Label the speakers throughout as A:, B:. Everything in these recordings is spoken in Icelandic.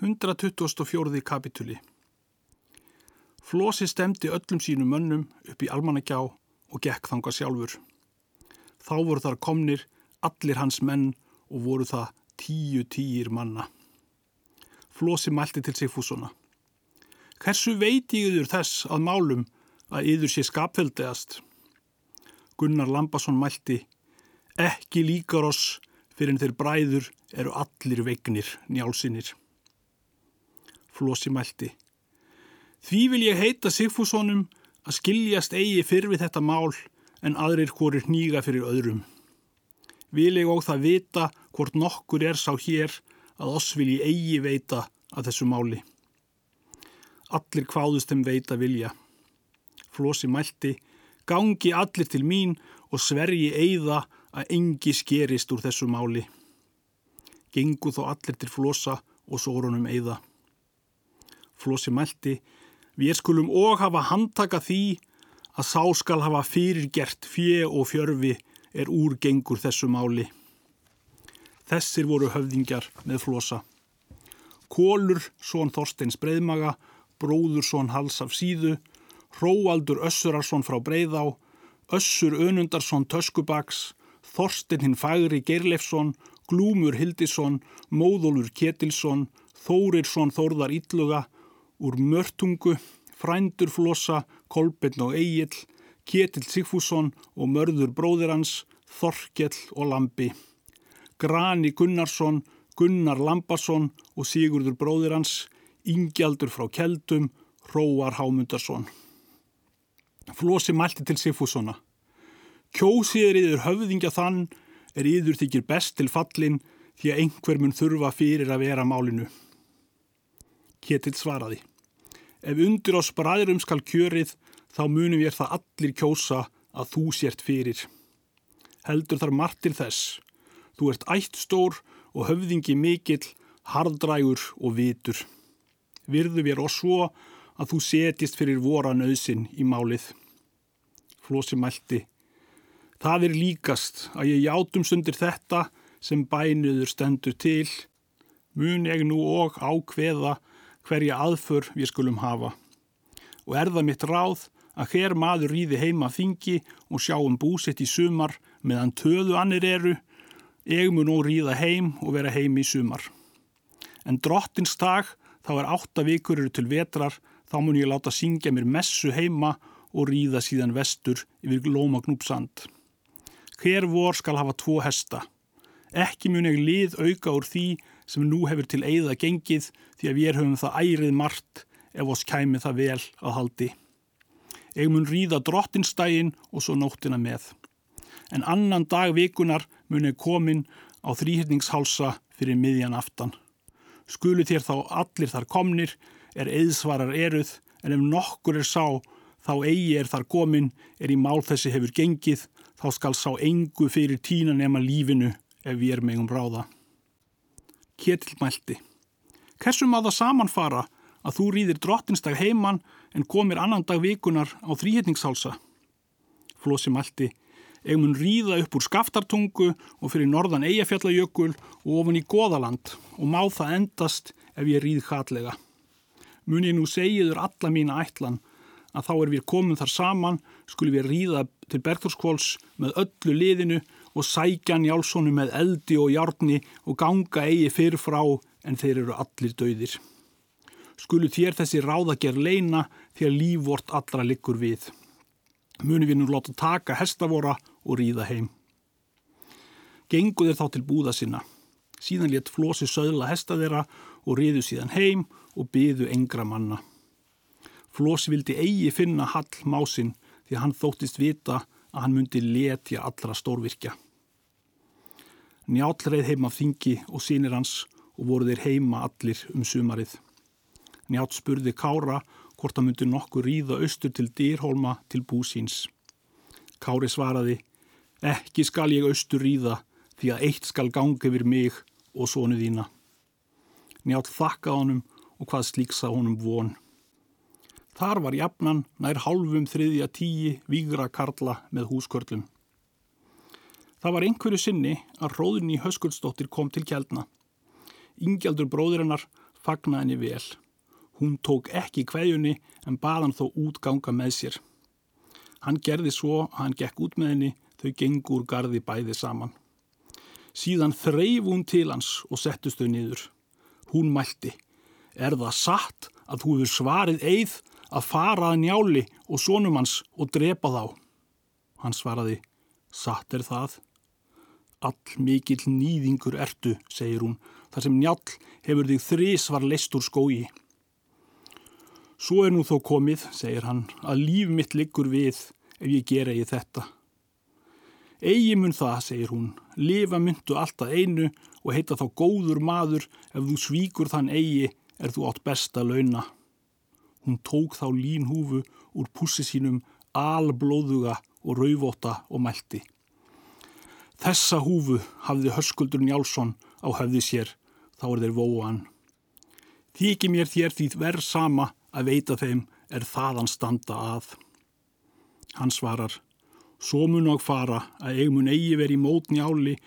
A: 124. kapituli Flósi stemdi öllum sínum mönnum upp í almannagjá og gekk þanga sjálfur. Þá voru þar komnir allir hans menn og voru það tíu tíir manna. Flósi mælti til Sigfúsona. Hversu veit ég yfir þess að málum að yfir sé skapfeldegast? Gunnar Lambasson mælti. Ekki líkar oss fyrir en þeir bræður eru allir vegnir njálsinir. Flósi mælti. Því vil ég heita Sigfússonum að skiljast eigi fyrr við þetta mál en aðrir hvorir nýga fyrir öðrum. Vil ég og það vita hvort nokkur er sá hér að oss vil ég eigi veita að þessu máli. Allir hvaðust þeim veita vilja. Flósi mælti, gangi allir til mín og svergi eigða að engi skerist úr þessu máli. Gengu þó allir til Flósa og sórunum eigða. Flósi mælti, við skulum og hafa handtaka því að sá skal hafa fyrirgert fjö og fjörfi er úrgengur þessu máli. Þessir voru höfðingjar með Flósa. Kólur, són Þorsteins Breiðmaga, bróður són Hals af síðu, Hróaldur Össurarsson frá Breiðá, Össur Önundarsson Töskubaks, Þorstein hinn Fagri Geirleifsson, Glúmur Hildisson, Móðólur Ketilsson, Þórirsson Þórðar Ítluga, úr Mörtungu, Frændur Flossa, Kolbinn og Egil, Ketil Sigfússon og Mörður bróðir hans, Þorkell og Lambi. Grani Gunnarsson, Gunnar Lambasson og Sigurður bróðir hans, Ingjaldur frá Keldum, Róar Hámundarsson. Flossi mælti til Sigfússona. Kjósiður yfir höfðingja þann er yfir þykir best til fallin því að einhver mun þurfa fyrir að vera málinu. Ketil svaraði. Ef undir á spræðurum skal kjörið, þá munum ég það allir kjósa að þú sért fyrir. Heldur þar margt til þess. Þú ert ætt stór og höfðingi mikill, hardrægur og vitur. Virðu mér og svo að þú setjist fyrir vora nöðsin í málið. Flósi mælti. Það er líkast að ég játum sundir þetta sem bænuður stendur til. Mun ég nú og ákveða hverja aðför við skulum hafa. Og er það mitt ráð að hér maður rýði heima þingi og sjá um búsitt í sumar meðan töðu annir eru, ég mun nú rýða heim og vera heim í sumar. En drottins dag, þá er átta vikur eru til vetrar, þá mun ég láta syngja mér messu heima og rýða síðan vestur yfir Lóma Gnúpsand. Hver vor skal hafa tvo hesta. Ekki mun ég lið auka úr því sem nú hefur til eigða gengið því að við höfum það ærið margt ef oss kæmi það vel að haldi. Ég mun ríða drottinstægin og svo nóttina með. En annan dag vikunar mun ég komin á þrýhyrningshálsa fyrir miðjan aftan. Skulu þér þá allir þar komnir, er eðsvarar eruð, en ef nokkur er sá, þá eigi er þar komin, er í mál þessi hefur gengið, þá skal sá engu fyrir tína nema lífinu ef við erum eigum ráða. Ketil mælti. Hversum að það samanfara að þú rýðir drottinstag heimann en komir annan dag vikunar á þrýhetningshálsa? Flósi mælti. Ég mun rýða upp úr skaftartungu og fyrir norðan eigafjallajökul og ofan í goðaland og má það endast ef ég rýð hratlega. Mun ég nú segiður alla mína ætlan að þá er við komum þar saman skulum við rýða til Bergþórskvóls með öllu liðinu og sækja Njálssonu með eldi og hjárni og ganga eigi fyrir frá en þeir eru allir döðir. Skulu þér þessi ráðager leina því að lífvort allra liggur við. Muni við nú láta taka hestavora og ríða heim. Gengu þeir þá til búða sinna. Síðan létt flosi söðla hesta þeirra og riðu síðan heim og byðu engra manna. Flosi vildi eigi finna Hall másinn því að hann þóttist vita að hann myndi letja allra stórvirkja. Njáll reið heim af þingi og sínir hans og voru þeir heima allir um sumarið. Njátt spurði Kára hvort hann myndi nokkur ríða austur til dýrhólma til búsins. Kári svaraði, ekki skal ég austur ríða því að eitt skal gangi yfir mig og sonu þína. Njátt þakka honum og hvað slíksa honum von. Þar var jafnan nær hálfum þriðja tíi vígra karla með húskörlum. Það var einhverju sinni að róðinni Höskuldsdóttir kom til kjaldna. Ingjaldur bróðirinnar fagnaði henni vel. Hún tók ekki kveðjunni en baðan þó útganga með sér. Hann gerði svo að hann gekk út með henni, þau gengur gardi bæði saman. Síðan þreif hún til hans og settust þau niður. Hún mælti, er það satt að þú hefur svarið eið að fara að njáli og sónum hans og drepa þá? Hann svaraði, satt er það. All mikill nýðingur ertu, segir hún, þar sem njál hefur þig þrís var leist úr skói. Svo er nú þó komið, segir hann, að líf mitt liggur við ef ég gera ég þetta. Egi mun það, segir hún, lifa myndu alltaf einu og heita þá góður maður ef þú svíkur þann eigi er þú átt besta launa. Hún tók þá línhúfu úr pussi sínum alblóðuga og rauvóta og mælti. Þessa húfu hafði höskuldur Njálsson á höfði sér, þá er þeir vóan. Þykir mér þér því verð sama að veita þeim er þaðan standa að. Hann svarar, svo mun og fara að ég mun eigi verið í mót njáli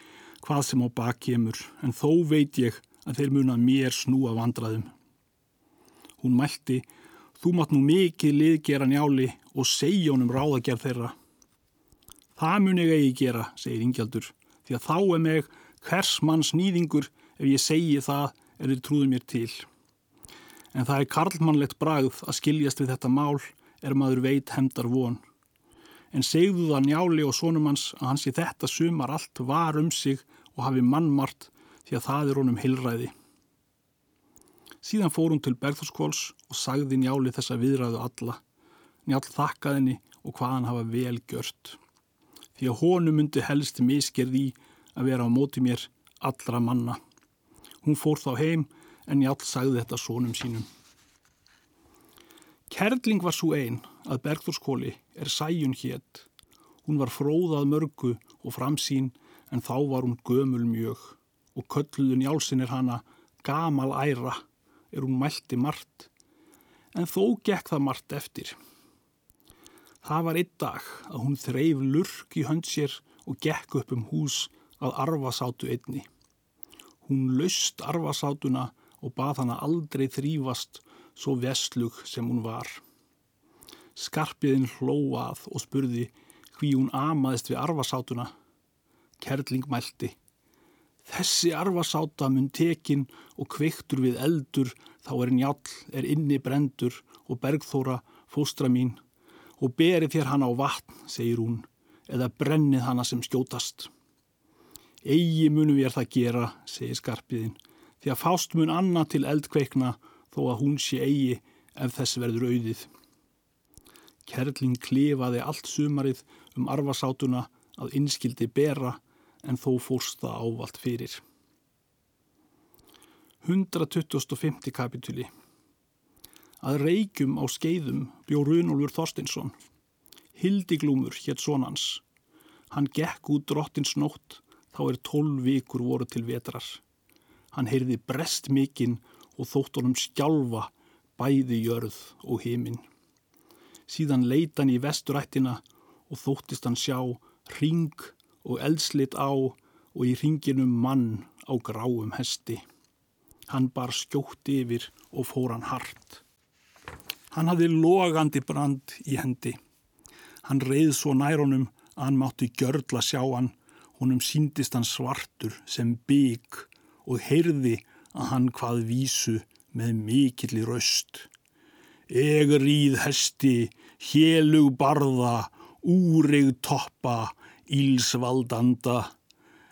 A: hvað sem á bakkemur, en þó veit ég að þeir mun að mér snúa vandraðum. Hún mælti, þú mátt nú mikið liðgera njáli og segja honum ráðagerð þeirra. Það mun ég eigi gera, segir Ingjaldur, því að þá er meg hvers mann snýðingur ef ég segi það er þið trúðu mér til. En það er karlmannlegt bragð að skiljast við þetta mál er maður veit hemdar von. En segðu það njáli og sonum hans að hans í þetta sumar allt var um sig og hafi mannmart því að það er honum hilræði. Síðan fór hún til Berðurskvóls og sagði njáli þessa viðræðu alla. Njál þakkaðinni og hvað hann hafa vel gjört. Því að honu myndi helst miskerði að vera á móti mér allra manna. Hún fór þá heim en Njál sagði þetta sónum sínum. Kerling var svo einn að Bergþórskóli er sæjun hétt. Hún var fróðað mörgu og framsýn en þá var hún gömul mjög og kölluðu Njálsinn er hana gamal æra er hún mælti margt en þó gekk það margt eftir. Það var einn dag að hún þreif lurk í hönd sér og gekk upp um hús að arfasátu einni. Hún laust arfasátuna og bað hana aldrei þrýfast svo veslug sem hún var. Skarpiðin hlóað og spurði hví hún amaðist við arfasátuna. Kerling mælti. Þessi arfasáta mun tekin og kveiktur við eldur þá er njál, er inni brendur og bergþóra fóstra mín og berið þér hana á vatn, segir hún, eða brennið hana sem skjótast. Egi munum er það gera, segir skarpiðin, því að fást mun anna til eldkveikna þó að hún sé eigi ef þess verður auðið. Kerling klifaði allt sumarið um arfasátuna að innskildi bera en þó fórst það ávalt fyrir. 125. kapituli Að reykjum á skeiðum bjó Runolfur Þorstinsson. Hildiglúmur hétt sonans. Hann gekk út drottins nótt þá er tólv vikur voru til vetrar. Hann heyrði brest mikinn og þótt honum skjálfa bæði jörð og heiminn. Síðan leita hann í vesturættina og þóttist hann sjá ring og eldslit á og í ringinum mann á gráum hesti. Hann bar skjótt yfir og fór hann hart. Hann hafði logandi brand í hendi. Hann reið svo nærunum að hann mátti gjörla sjá hann. Honum síndist hann svartur sem bygg og heyrði að hann hvað vísu með mikill í raust. Egeríð hesti, hélug barða, úrig toppa, ílsvaldanda.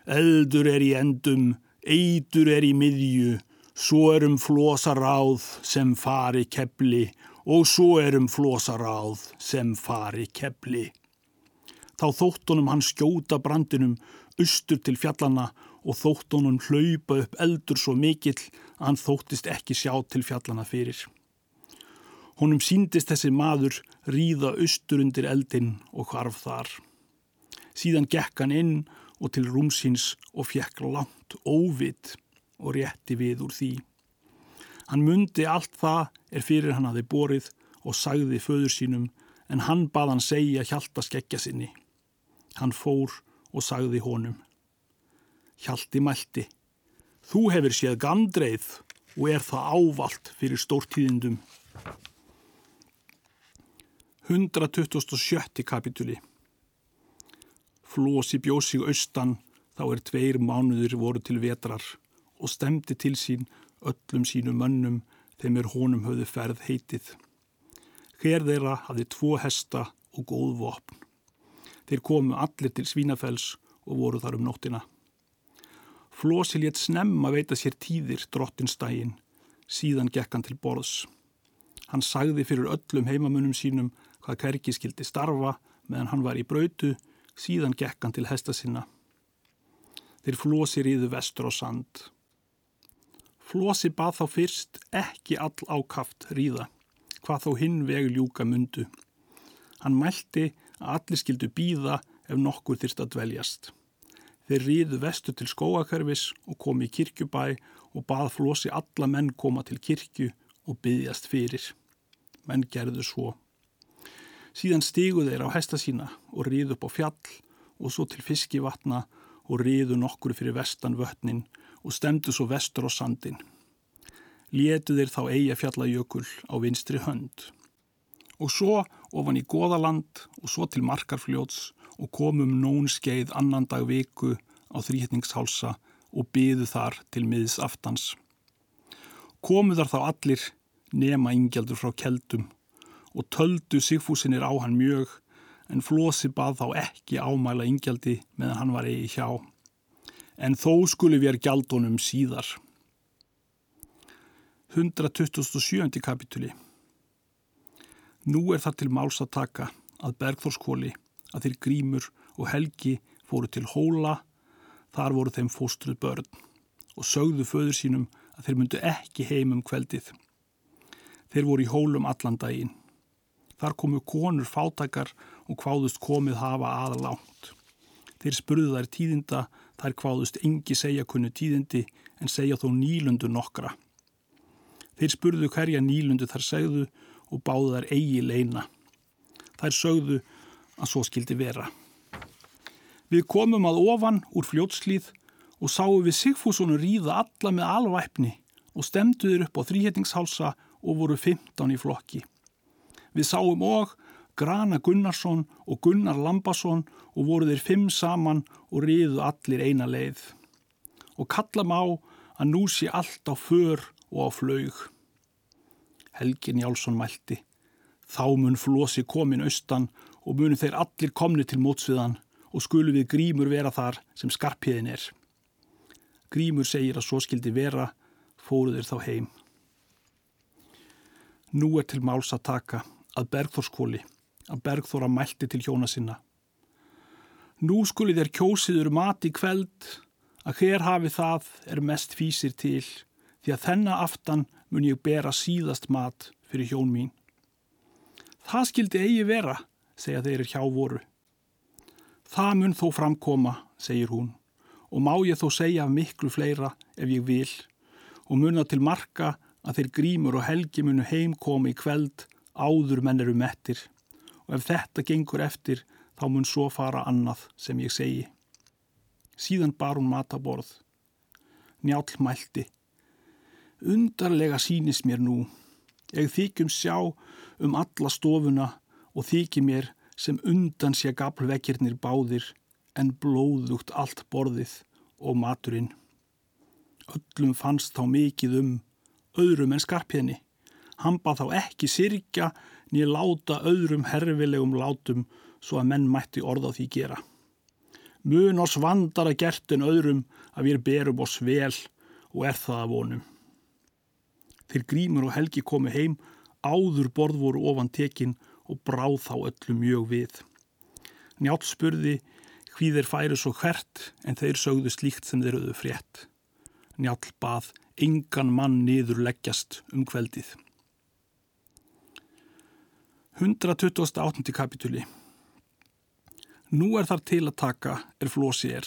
A: Eldur er í endum, eitur er í miðju, svo erum flosaráð sem fari kepli og svo erum flosaráð sem fari kepli. Þá þóttunum hann skjóta brandinum austur til fjallana og þóttunum hlaupa upp eldur svo mikill að hann þóttist ekki sjá til fjallana fyrir. Honum síndist þessi maður ríða austur undir eldin og hvarf þar. Síðan gekk hann inn og til rúmsins og fjekk langt óvit og rétti við úr því. Hann myndi allt það er fyrir hann aði borið og sagði föður sínum en hann bað hann segja hjálta skeggja sinni. Hann fór og sagði honum. Hjalti mælti, þú hefur séð gandreið og er það ávalt fyrir stórtíðindum. 127. kapituli Flósi bjóð sig austan þá er tveir mánuður voru til vetrar og stemdi til sín öllum sínu mönnum þeim er honum höfðu ferð heitið. Hver þeirra hafði tvo hesta og góð vopn. Þeir komu allir til Svínafells og voru þar um nóttina. Flósi létt snemma veita sér tíðir drottinstægin, síðan gekk hann til borðs. Hann sagði fyrir öllum heimamunum sínum hvað Kerki skildi starfa meðan hann var í brautu, síðan gekk hann til hesta sinna. Þeir Flósi ríðu vestur á sand. Flósi bað þá fyrst ekki all ákaft ríða, hvað þó hinn veg ljúka mundu. Hann mælti að allir skildu býða ef nokkur þyrst að dveljast. Þeir ríðu vestu til skóakerfis og komi í kirkjubæ og bað Flósi alla menn koma til kirkju og byggjast fyrir. Menn gerðu svo. Síðan stígu þeir á hesta sína og ríðu upp á fjall og svo til fiskivatna og ríðu nokkur fyrir vestan vötnin og stemdu svo vestur á sandin. Létu þeir þá eiga fjallajökul á vinstri hönd. Og svo ofan í goðaland og svo til markarfljóts og komum nón skeið annan dag viku á þrýhetningshálsa og byðu þar til miðs aftans. Komu þar þá allir nema ingjaldur frá keldum og töldu sigfúsinir á hann mjög en Flósi bað þá ekki ámæla ingjaldi meðan hann var eigi hjá en þó skuli við er gjaldunum síðar. 127. kapituli Nú er það til máls að taka að Bergþórskóli, að þeir grímur og helgi fóru til hóla, þar voru þeim fóstruð börn og sögðu föður sínum að þeir myndu ekki heim um kveldið. Þeir voru í hólum allan daginn. Þar komu konur fátakar og hvaðust komið hafa aðalánt. Þeir spurðu þær tíðinda Þær kváðust engi segja kunnu tíðindi en segja þó nýlundu nokkra. Þeir spurðu hverja nýlundu þar segðu og báðu þær eigi leina. Þær sögðu að svo skildi vera. Við komum að ofan úr fljótslíð og sáum við Sigfússon ríða alla með alvæpni og stemduður upp á þrýhettingshálsa og voru 15 í flokki. Við sáum og Grana Gunnarsson og Gunnar Lambasson og voru þeir fimm saman og riðu allir eina leið. Og kalla má að nú sé allt á för og á flaug. Helgin Jálsson mælti. Þá mun flosi komin austan og munu þeir allir komni til mótsviðan og skulu við grímur vera þar sem skarpiðin er. Grímur segir að svo skildi vera, fóru þeir þá heim. Nú er til máls að taka að Bergþórskóli að Bergþóra mælti til hjóna sinna. Nú skuli þér kjósiður mat í kveld að hér hafi það er mest físir til því að þennan aftan mun ég bera síðast mat fyrir hjón mín. Það skildi eigi vera, segja þeir hjá voru. Það mun þó framkoma, segir hún, og má ég þó segja miklu fleira ef ég vil og munna til marka að þeir grímur og helgi munu heimkomi í kveld áður menn eru mettir og ef þetta gengur eftir þá mun svo fara annað sem ég segi. Síðan bar hún mataborð. Njálf mælti. Undarlega sínist mér nú. Ég þykjum sjá um alla stofuna og þykji mér sem undan sé gablvekkirnir báðir en blóðugt allt borðið og maturinn. Öllum fannst þá mikið um öðrum en skarpiðni. Hann bað þá ekki sirkja nýja láta öðrum herfilegum látum svo að menn mætti orða því gera. Mun oss vandara gert en öðrum að við berum oss vel og er það að vonum. Þeir grímur og helgi komu heim, áður borð voru ofan tekin og bráð þá öllu mjög við. Njátt spurði hví þeir færi svo hvert en þeir sögðu slíkt sem þeir auðu frétt. Njátt bað engan mann niður leggjast um kveldið. 128. kapituli Nú er þar til að taka er Flósi er.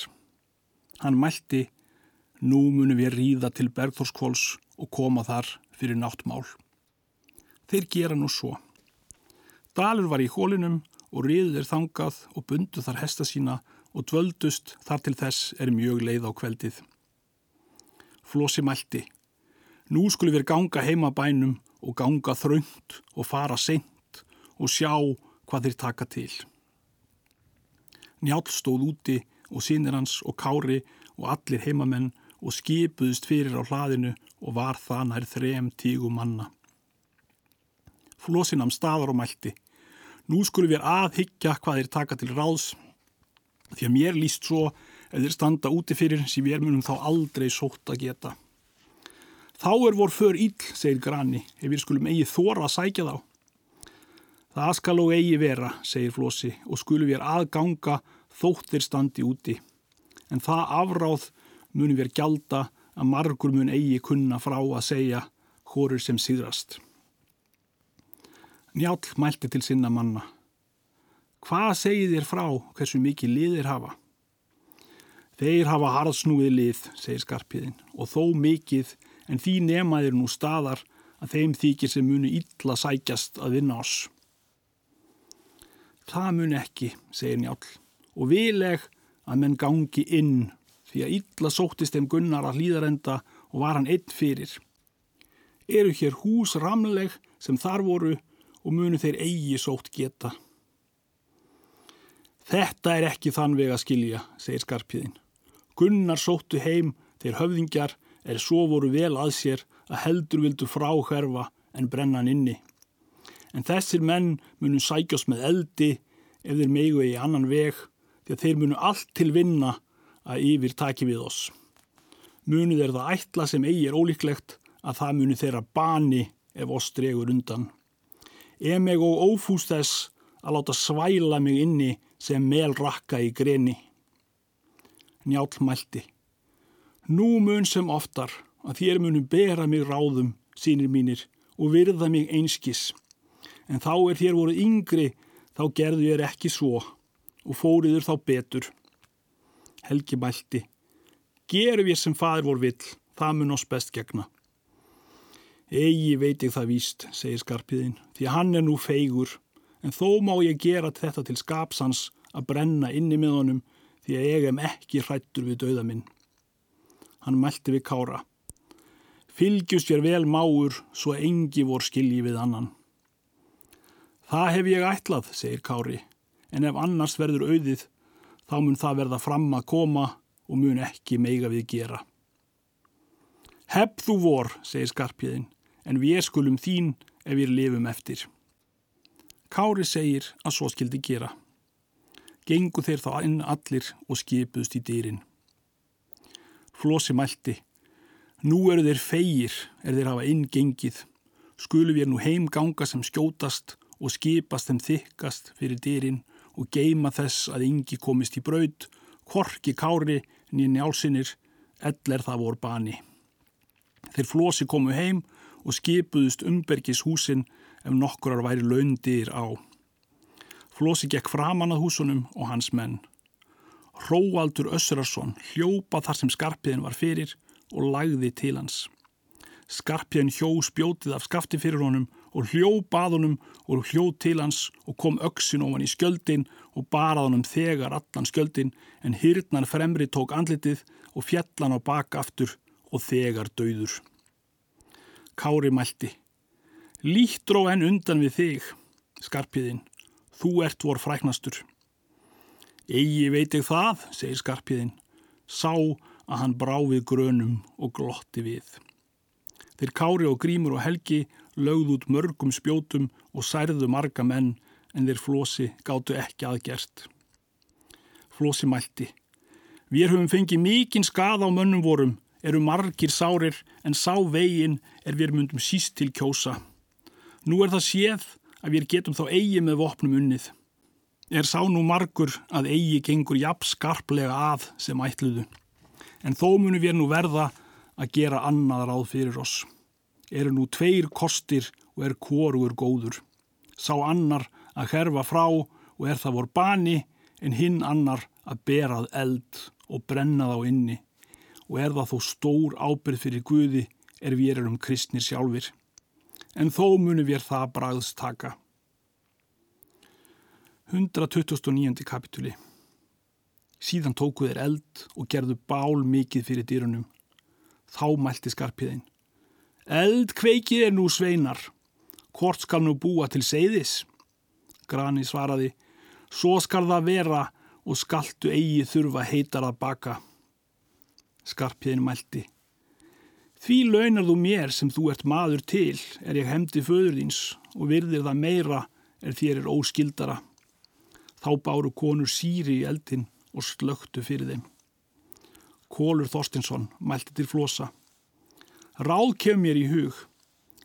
A: Hann mælti, nú munum við ríða til Bergþórskvóls og koma þar fyrir náttmál. Þeir gera nú svo. Dalur var í hólinum og riður þangað og bundu þar hesta sína og dvöldust þar til þess er mjög leið á kveldið. Flósi mælti, Nú skulum við ganga heima bænum og ganga þröngt og fara seint og sjá hvað þeir taka til. Njál stóð úti og sínir hans og kári og allir heimamenn og skipuðist fyrir á hlaðinu og var það nær þrem tígu manna. Flósin am staðar og mælti. Nú skulum við aðhyggja hvað þeir taka til ráðs því að mér líst svo ef þeir standa úti fyrir sem við munum þá aldrei sótt að geta. Þá er vor för íll, segir Grani, ef við skulum eigi þóra að sækja þá. Það skal og eigi vera, segir Flósi, og skulum við aðganga þóttir standi úti. En það afráð munum við gjalda að margur mun eigi kunna frá að segja horur sem síðrast. Njál mælti til sinna manna. Hvað segir þér frá hversu mikið liðir hafa? Þeir hafa harðsnúið lið, segir skarpiðin, og þó mikið en því nemaðir nú staðar að þeim þykir sem munu illa sækjast að vinna oss. Það mun ekki, segir Njál, og vileg að menn gangi inn því að illa sóttist þeim gunnar að hlýðarenda og var hann einn fyrir. Eru hér hús ramleg sem þar voru og munu þeir eigi sótt geta. Þetta er ekki þann veg að skilja, segir skarpiðin. Gunnar sóttu heim þeir höfðingjar er svo voru vel að sér að heldur vildu fráhverfa en brennan inni. En þessir menn munu sækjast með eldi ef þeir megu í annan veg því að þeir munu allt til vinna að yfir taki við oss. Munu þeir það ætla sem eigi er ólíklegt að það munu þeirra bani ef oss dregur undan. Emeg og ófúst þess að láta svæla mig inni sem mel rakka í greni. Njál mælti. Nú mun sem oftar að þér munum bera mig ráðum, sínir mínir, og virða mig einskis. En þá er þér voruð yngri, þá gerðu ég ekki svo og fóriður þá betur. Helgi mælti. Gerum ég sem fadur vor vill, það mun oss best gegna. Egi veit ég það víst, segir skarpiðin, því hann er nú feigur, en þó má ég gera þetta til skapsans að brenna inni með honum því að ég em ekki hrættur við dauða minn. Hann mælti við kára. Fylgjust ég vel máur svo engi vor skilji við annan. Það hef ég ætlað, segir kári, en ef annars verður auðið, þá mun það verða fram að koma og mun ekki meiga við gera. Hepp þú vor, segir skarpjöðin, en við skulum þín ef við lifum eftir. Kári segir að svo skildi gera. Gengu þeir þá inn allir og skipuðst í dýrin. Flósi mælti. Nú eru þeir feigir er þeir hafa inn gengið. Skulum við nú heim ganga sem skjótast og skipast þeim þykkast fyrir dýrin og geima þess að yngi komist í braud, korki kári nýjni álsinir, ell er það vor bani. Þeir flósi komu heim og skipuðust umbergis húsin ef nokkurar væri laundir á. Flósi gekk framan að húsunum og hans menn. Róaldur Össurarsson hljópa þar sem skarpiðin var fyrir og lagði til hans. Skarpiðin hjó spjótið af skafti fyrir honum og hljó baðunum og hljó til hans og kom öksin ofan í skjöldin og barað honum þegar allan skjöldin en hyrnan fremri tók andlitið og fjallan á baka aftur og þegar döður. Kári mælti. Lítró henn undan við þig, skarpiðin. Þú ert vor fræknastur. Egi veit ég það, segir skarpiðin. Sá að hann brá við grönum og glotti við. Þeir Kári og Grímur og Helgi lögð út mörgum spjótum og særðu marga menn en þeir Flósi gáttu ekki aðgerst. Flósi mælti. Við höfum fengið mikinn skað á mönnum vorum, eru margir sárir en sá veginn er við myndum síst til kjósa. Nú er það séð að við getum þá eigi með vopnum unnið. Er sá nú margur að eigi gengur jafn skarplega að sem ætluðu. En þó munum við nú verða að gera annað ráð fyrir oss. Eru nú tveir kostir og er kórugur góður. Sá annar að herfa frá og er það vor bani en hinn annar að berað eld og brenna þá inni. Og er það þó stór ábyrð fyrir Guði er við erum kristnir sjálfur en þó munum við það bræðst taka. 129. kapitúli Síðan tóku þeir eld og gerðu bál mikið fyrir dýrunum. Þá mælti skarpiðin. Eld kveikið er nú sveinar, hvort skal nú búa til seiðis? Grani svaraði, svo skal það vera og skaltu eigi þurfa heitar að baka. Skarpiðin mælti, því launar þú mér sem þú ert maður til, er ég hefndi föður þíns og virðir það meira er þér er óskildara. Þá báru konur síri í eldin og slögtu fyrir þeim. Kólur Þorstinsson mælti til flosa. Ráð kem mér í hug.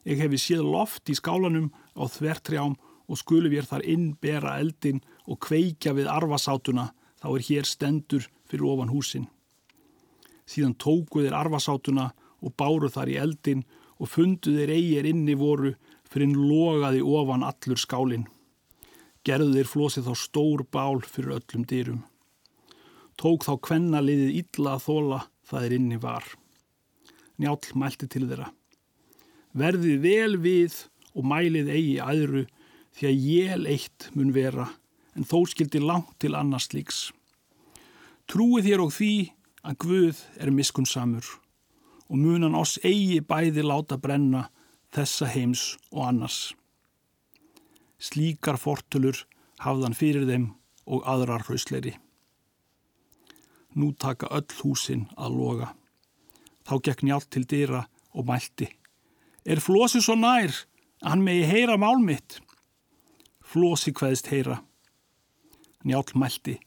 A: Ég hefi séð loft í skálanum á þvertrjám og skulu við þar inn bera eldin og kveikja við arvasátuna þá er hér stendur fyrir ofan húsin. Síðan tóku þeir arvasátuna og báru þar í eldin og fundu þeir eigir inni voru fyrir en logaði ofan allur skálin. Gerðu þeir flósið þá stór bál fyrir öllum dyrum. Tók þá kvenna liðið illa að þóla það er inni var. Njál mælti til þeirra. Verðið vel við og mælið eigi aðru því að jél eitt mun vera en þó skildi langt til annars líks. Trúið þér og því að Guð er miskunnsamur og munan oss eigi bæði láta brenna þessa heims og annars. Slíkar fortölur hafðan fyrir þeim og aðrar hrausleiri. Nú taka öll húsin að loga. Þá gekk njátt til dýra og mælti. Er Flósi svo nær að hann megi heyra mál mitt? Flósi hvaðist heyra. Njál mælti.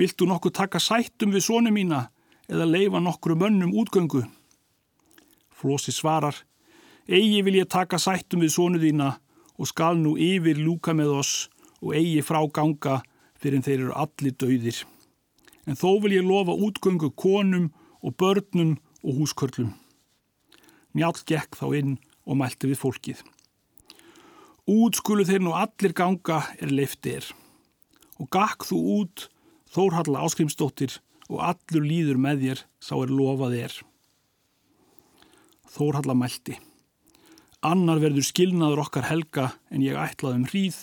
A: Viltu nokkuð taka sættum við sónu mína eða leifa nokkru mönnum útgöngu? Flósi svarar. Egi vil ég taka sættum við sónu þína og skal nú yfir lúka með oss og eigi frá ganga fyrir en þeir eru allir dauðir. En þó vil ég lofa útgöngu konum og börnum og húskörlum. Njál gekk þá inn og mælti við fólkið. Útskulu þeir nú allir ganga er leiftir og gakk þú út Þórhalla áskrimsdóttir og allur líður með þér sá er lofað er. Þórhalla mælti. Annar verður skilnaður okkar helga en ég ætlaði um hríð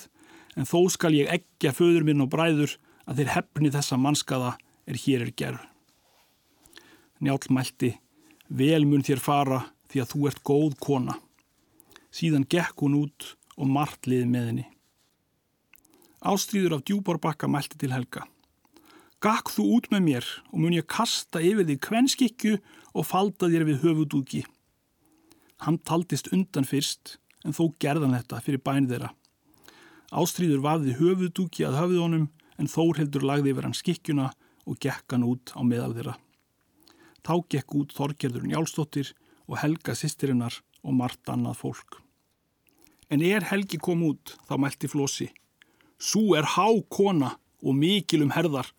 A: en þó skal ég eggja föður minn og bræður að þeir hefni þessa mannskaða er hér er gerð. Njál mælti. Vel mun þér fara því að þú ert góð kona. Síðan gekk hún út og margt liði með henni. Ástríður af djúbarbakka mælti til Helga. Gakk þú út með mér og mun ég kasta yfir því kvenskikju og falda þér við höfudúki. Hann taldist undan fyrst en þó gerðan þetta fyrir bænið þeirra. Ástríður vafði höfudúki að höfuð honum en Þórhildur lagði yfir hann skikkjuna og gekk hann út á meðal þeirra. Þá gekk út Þorgerður Njálsdóttir og Helga sýstirinnar og margt annað fólk. En er Helgi kom út þá mælti Flósi. Sú er há kona og mikil um herðar.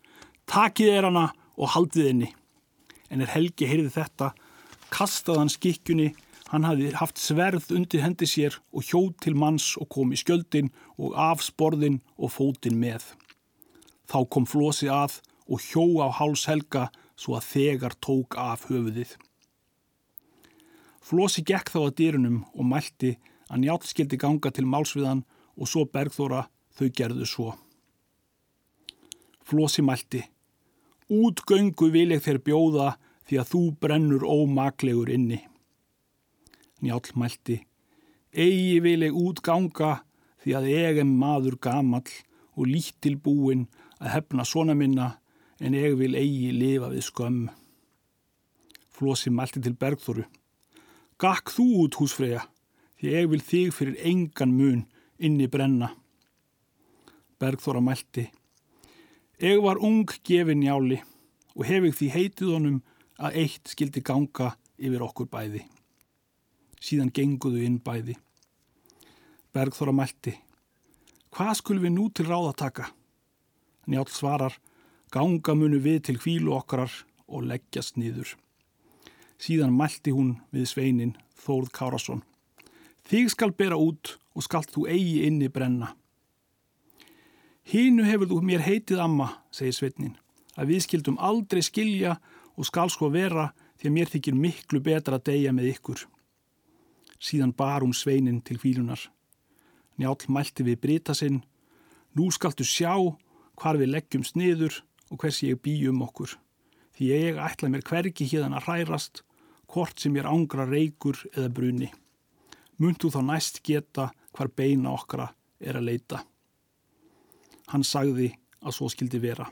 A: Takið er hana og haldið henni. En er Helgi heyrði þetta, kastað hann skikkjunni, hann hafði haft sverð undir hendi sér og hjóð til manns og kom í skjöldin og af sporðin og fótin með. Þá kom Flósi að og hjó á háls Helga svo að þegar tók af höfuðið. Flósi gekk þá að dýrunum og mælti að njátt skildi ganga til málsviðan og svo Bergþóra Þau gerðu svo. Flósi mælti. Útgöngu vil ég þér bjóða því að þú brennur ómaklegur inni. Njál mælti. Egi vil ég útganga því að ég er maður gamall og lítil búin að hefna svona minna en ég vil eigi lifa við skömm. Flósi mælti til Bergþóru. Gakk þú út húsfreyja því ég vil þig fyrir engan mun inni brenna. Bergþóra mælti. Ég var ung gefin jáli og hef ég því heitið honum að eitt skildi ganga yfir okkur bæði. Síðan genguðu inn bæði. Bergþóra mælti. Hvað skulum við nú til ráð að taka? Njál svarar. Ganga munu við til hvílu okkarar og leggjast niður. Síðan mælti hún við sveinin Þórð Kárasson. Þig skal bera út og skalt þú eigi inni brenna. Hínu hefur þú mér heitið amma, segir Sveitnin, að við skildum aldrei skilja og skal sko vera því að mér þykir miklu betra að deyja með ykkur. Síðan bar hún Sveinin til fílunar. Njál mælti við brita sinn. Nú skaltu sjá hvar við leggjum sniður og hvers ég bý um okkur. Því ég ætla mér hvergi híðan að hrærast, hvort sem ég ángra reykur eða bruni. Muntu þá næst geta hvar beina okkara er að leita. Hann sagði að svo skildi vera.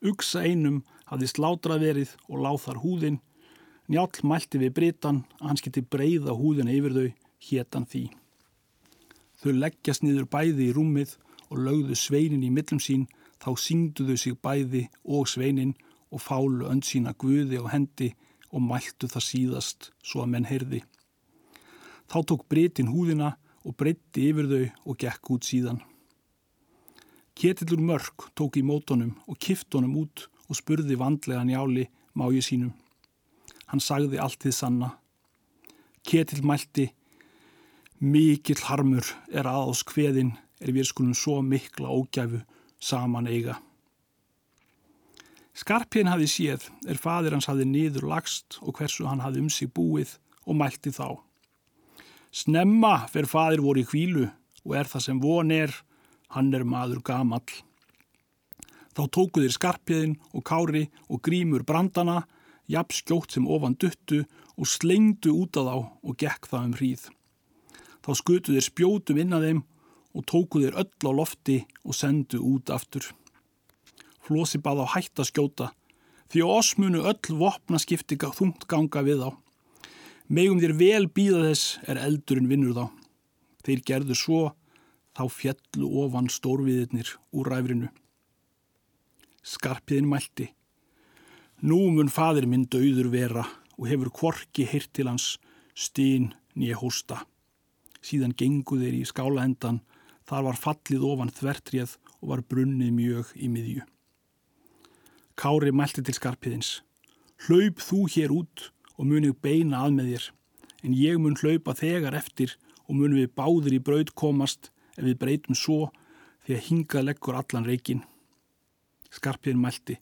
A: Ugsa einum hafði slátrað verið og láð þar húðin. Njál mælti við Britan að hann skildi breyða húðina yfir þau, hétan því. Þau leggjast niður bæði í rúmið og lögðu sveinin í millum sín, þá syngduðu sig bæði og sveinin og fálu önd sína guði og hendi og mæltu það síðast svo að menn heyrði. Þá tók Britin húðina og breytti yfir þau og gekk út síðan. Ketillur mörg tók í mótonum og kiftonum út og spurði vandlega njáli máju sínum. Hann sagði allt þið sanna. Ketill mælti, mikill harmur er aðás hveðin er við skulum svo mikla ógæfu saman eiga. Skarpjén hafi séð er fadir hans hafi niður lagst og hversu hann hafi um sig búið og mælti þá. Snemma fer fadir voru í kvílu og er það sem von er, hann er maður gamall. Þá tókuðir skarpjöðin og kári og grímur brandana, jafn skjótt sem ofan duttu og slengdu út af þá og gekk það um hríð. Þá skutuðir spjótum inn að þeim og tókuðir öll á lofti og sendu út aftur. Flósi bað á hætt að skjóta því á oss munu öll vopna skiptinga þungt ganga við á. Megum þér vel býða þess er eldurinn vinnur þá. Þeir gerðu svo, þá fjallu ofan stórviðirnir úr ræfrinu. Skarpiðin mælti. Nú mun fadir minn dauður vera og hefur kvorki heyrt til hans stýn nýja hósta. Síðan gengu þeir í skálaendan, þar var fallið ofan þvertrið og var brunnið mjög í miðju. Kári mælti til skarpiðins. Hlaup þú hér út og munið beina að með þér, en ég mun hlaupa þegar eftir og munum við báðir í braud komast ef við breytum svo því að hinga leggur allan reikin. Skarpiðin mælti.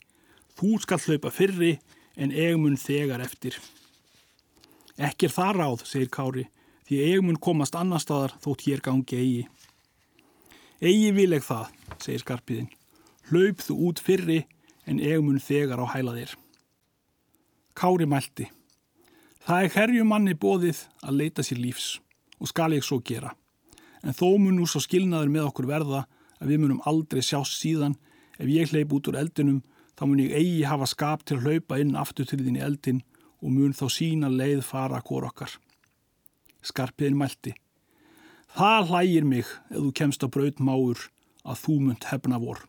A: Þú skal hlaupa fyrri en eigmun þegar eftir. Ekki er það ráð, segir Kári, því eigmun komast annar staðar þótt hér gangi eigi. Egi vil ekki það, segir Skarpiðin. Hlaup þú út fyrri en eigmun þegar á hæla þér. Kári mælti. Það er herjum manni bóðið að leita sér lífs og skal ég svo gera. En þó mun nú svo skilnaður með okkur verða að við munum aldrei sjást síðan Ef ég hleyp út úr eldinum þá mun ég eigi hafa skap til að hlaupa inn aftur til þín í eldin og mun þá sína leið fara hvort okkar. Skarpiðin mælti. Það hlægir mig ef þú kemst á braut máur að þú munt hefna vor.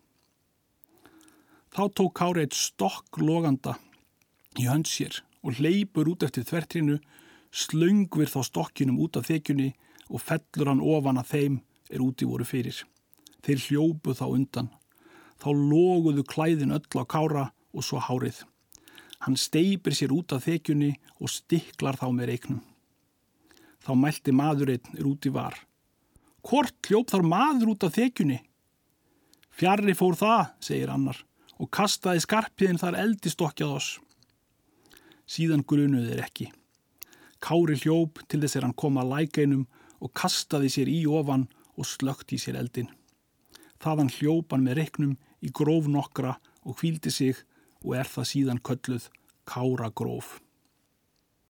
A: Þá tók Kári eitt stokk loganda í hönd sér og hleypur út eftir þvertrinu, slöngvir þá stokkinum út af þekjunni og fellur hann ofan að þeim er úti voru fyrir. Þeir hljópu þá undan þá loguðu klæðin öll á kára og svo hárið. Hann steipir sér út af þekjunni og stiklar þá með reiknum. Þá mælti maðurinn er út í var. Hvort hljóp þar maður út af þekjunni? Fjarrri fór það, segir annar, og kastaði skarpiðin þar eldistokkjað oss. Síðan grunuðir ekki. Kári hljóp til þess að hann kom að lækeinum og kastaði sér í ofan og slögt í sér eldin. Þaðan hljópan með reiknum í gróf nokkra og kvíldi sig og er það síðan kölluð Kára gróf.